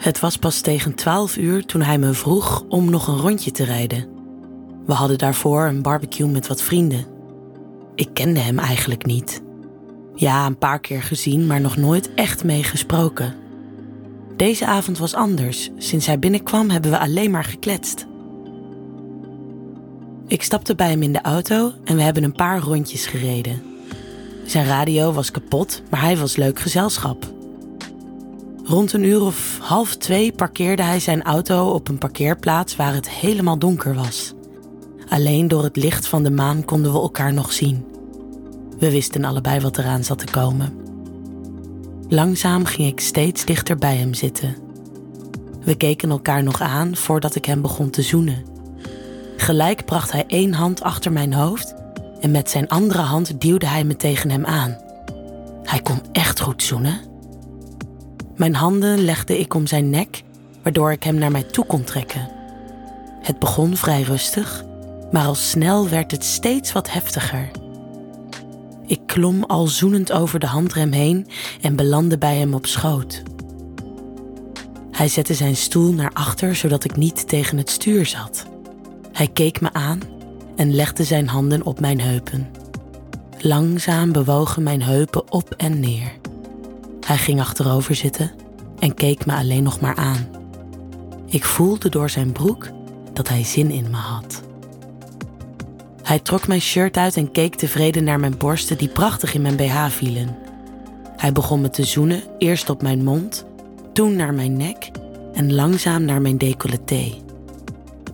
Het was pas tegen 12 uur toen hij me vroeg om nog een rondje te rijden. We hadden daarvoor een barbecue met wat vrienden. Ik kende hem eigenlijk niet. Ja, een paar keer gezien, maar nog nooit echt mee gesproken. Deze avond was anders. Sinds hij binnenkwam hebben we alleen maar gekletst. Ik stapte bij hem in de auto en we hebben een paar rondjes gereden. Zijn radio was kapot, maar hij was leuk gezelschap. Rond een uur of half twee parkeerde hij zijn auto op een parkeerplaats waar het helemaal donker was. Alleen door het licht van de maan konden we elkaar nog zien. We wisten allebei wat eraan zat te komen. Langzaam ging ik steeds dichter bij hem zitten. We keken elkaar nog aan voordat ik hem begon te zoenen. Gelijk bracht hij één hand achter mijn hoofd en met zijn andere hand duwde hij me tegen hem aan. Hij kon echt goed zoenen. Mijn handen legde ik om zijn nek, waardoor ik hem naar mij toe kon trekken. Het begon vrij rustig, maar al snel werd het steeds wat heftiger. Ik klom al zoenend over de handrem heen en belandde bij hem op schoot. Hij zette zijn stoel naar achter zodat ik niet tegen het stuur zat. Hij keek me aan en legde zijn handen op mijn heupen. Langzaam bewogen mijn heupen op en neer. Hij ging achterover zitten en keek me alleen nog maar aan. Ik voelde door zijn broek dat hij zin in me had. Hij trok mijn shirt uit en keek tevreden naar mijn borsten die prachtig in mijn BH vielen. Hij begon me te zoenen, eerst op mijn mond, toen naar mijn nek en langzaam naar mijn decolleté.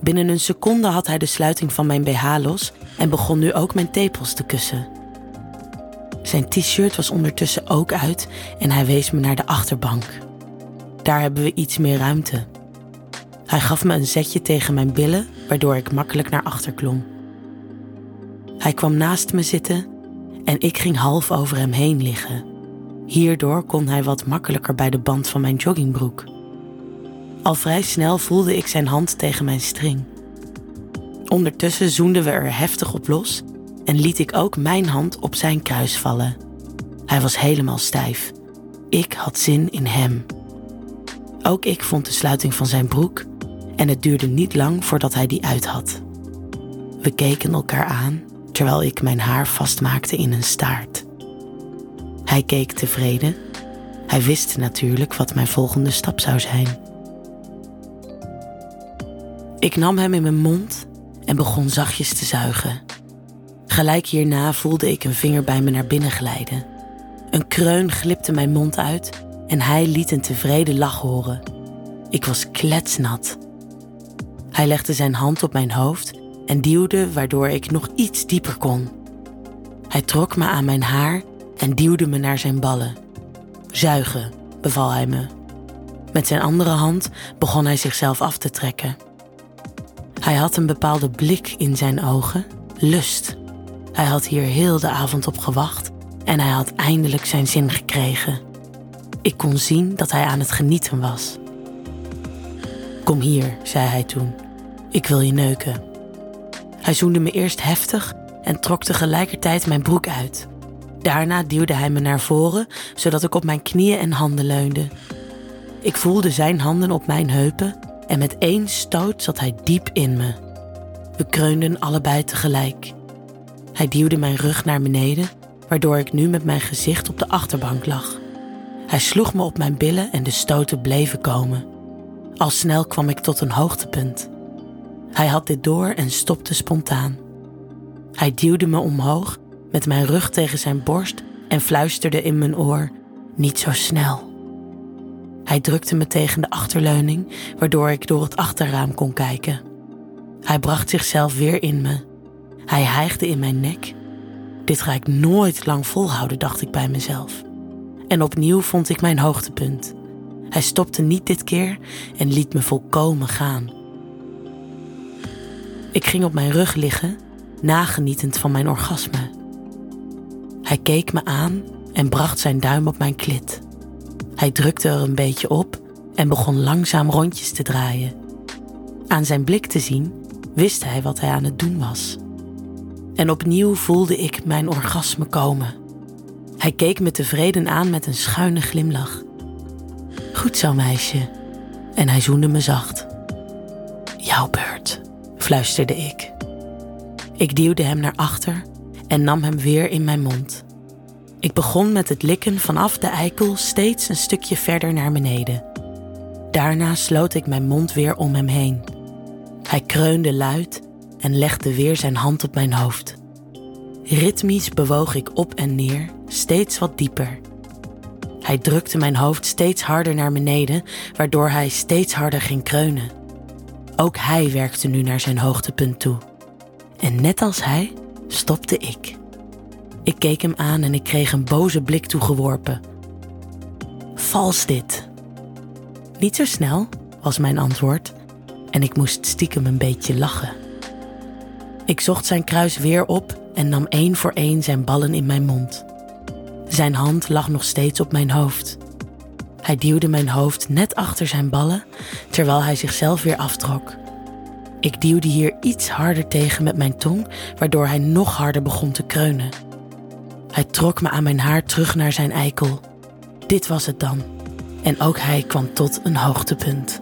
Binnen een seconde had hij de sluiting van mijn BH los en begon nu ook mijn tepels te kussen. Zijn t-shirt was ondertussen ook uit en hij wees me naar de achterbank. Daar hebben we iets meer ruimte. Hij gaf me een zetje tegen mijn billen, waardoor ik makkelijk naar achter klom. Hij kwam naast me zitten en ik ging half over hem heen liggen. Hierdoor kon hij wat makkelijker bij de band van mijn joggingbroek. Al vrij snel voelde ik zijn hand tegen mijn string. Ondertussen zoenden we er heftig op los en liet ik ook mijn hand op zijn kruis vallen. Hij was helemaal stijf. Ik had zin in hem. Ook ik vond de sluiting van zijn broek en het duurde niet lang voordat hij die uit had. We keken elkaar aan terwijl ik mijn haar vastmaakte in een staart. Hij keek tevreden. Hij wist natuurlijk wat mijn volgende stap zou zijn. Ik nam hem in mijn mond en begon zachtjes te zuigen. Gelijk hierna voelde ik een vinger bij me naar binnen glijden. Een kreun glipte mijn mond uit en hij liet een tevreden lach horen. Ik was kletsnat. Hij legde zijn hand op mijn hoofd en duwde waardoor ik nog iets dieper kon. Hij trok me aan mijn haar en duwde me naar zijn ballen. Zuigen, beval hij me. Met zijn andere hand begon hij zichzelf af te trekken. Hij had een bepaalde blik in zijn ogen, lust. Hij had hier heel de avond op gewacht en hij had eindelijk zijn zin gekregen. Ik kon zien dat hij aan het genieten was. Kom hier, zei hij toen. Ik wil je neuken. Hij zoende me eerst heftig en trok tegelijkertijd mijn broek uit. Daarna duwde hij me naar voren, zodat ik op mijn knieën en handen leunde. Ik voelde zijn handen op mijn heupen en met één stoot zat hij diep in me. We kreunden allebei tegelijk. Hij duwde mijn rug naar beneden, waardoor ik nu met mijn gezicht op de achterbank lag. Hij sloeg me op mijn billen en de stoten bleven komen. Al snel kwam ik tot een hoogtepunt. Hij had dit door en stopte spontaan. Hij duwde me omhoog met mijn rug tegen zijn borst en fluisterde in mijn oor: Niet zo snel. Hij drukte me tegen de achterleuning, waardoor ik door het achterraam kon kijken. Hij bracht zichzelf weer in me. Hij hijgde in mijn nek. Dit ga ik nooit lang volhouden, dacht ik bij mezelf. En opnieuw vond ik mijn hoogtepunt. Hij stopte niet dit keer en liet me volkomen gaan. Ik ging op mijn rug liggen, nagenietend van mijn orgasme. Hij keek me aan en bracht zijn duim op mijn klit. Hij drukte er een beetje op en begon langzaam rondjes te draaien. Aan zijn blik te zien wist hij wat hij aan het doen was. En opnieuw voelde ik mijn orgasme komen. Hij keek me tevreden aan met een schuine glimlach. Goed zo, meisje. en hij zoende me zacht. Jouw beurt, fluisterde ik. Ik duwde hem naar achter en nam hem weer in mijn mond. Ik begon met het likken vanaf de eikel steeds een stukje verder naar beneden. Daarna sloot ik mijn mond weer om hem heen. Hij kreunde luid en legde weer zijn hand op mijn hoofd. Ritmisch bewoog ik op en neer, steeds wat dieper. Hij drukte mijn hoofd steeds harder naar beneden, waardoor hij steeds harder ging kreunen. Ook hij werkte nu naar zijn hoogtepunt toe. En net als hij stopte ik. Ik keek hem aan en ik kreeg een boze blik toegeworpen. Vals dit. Niet zo snel, was mijn antwoord, en ik moest stiekem een beetje lachen. Ik zocht zijn kruis weer op en nam één voor één zijn ballen in mijn mond. Zijn hand lag nog steeds op mijn hoofd. Hij duwde mijn hoofd net achter zijn ballen, terwijl hij zichzelf weer aftrok. Ik duwde hier iets harder tegen met mijn tong, waardoor hij nog harder begon te kreunen. Hij trok me aan mijn haar terug naar zijn eikel. Dit was het dan. En ook hij kwam tot een hoogtepunt.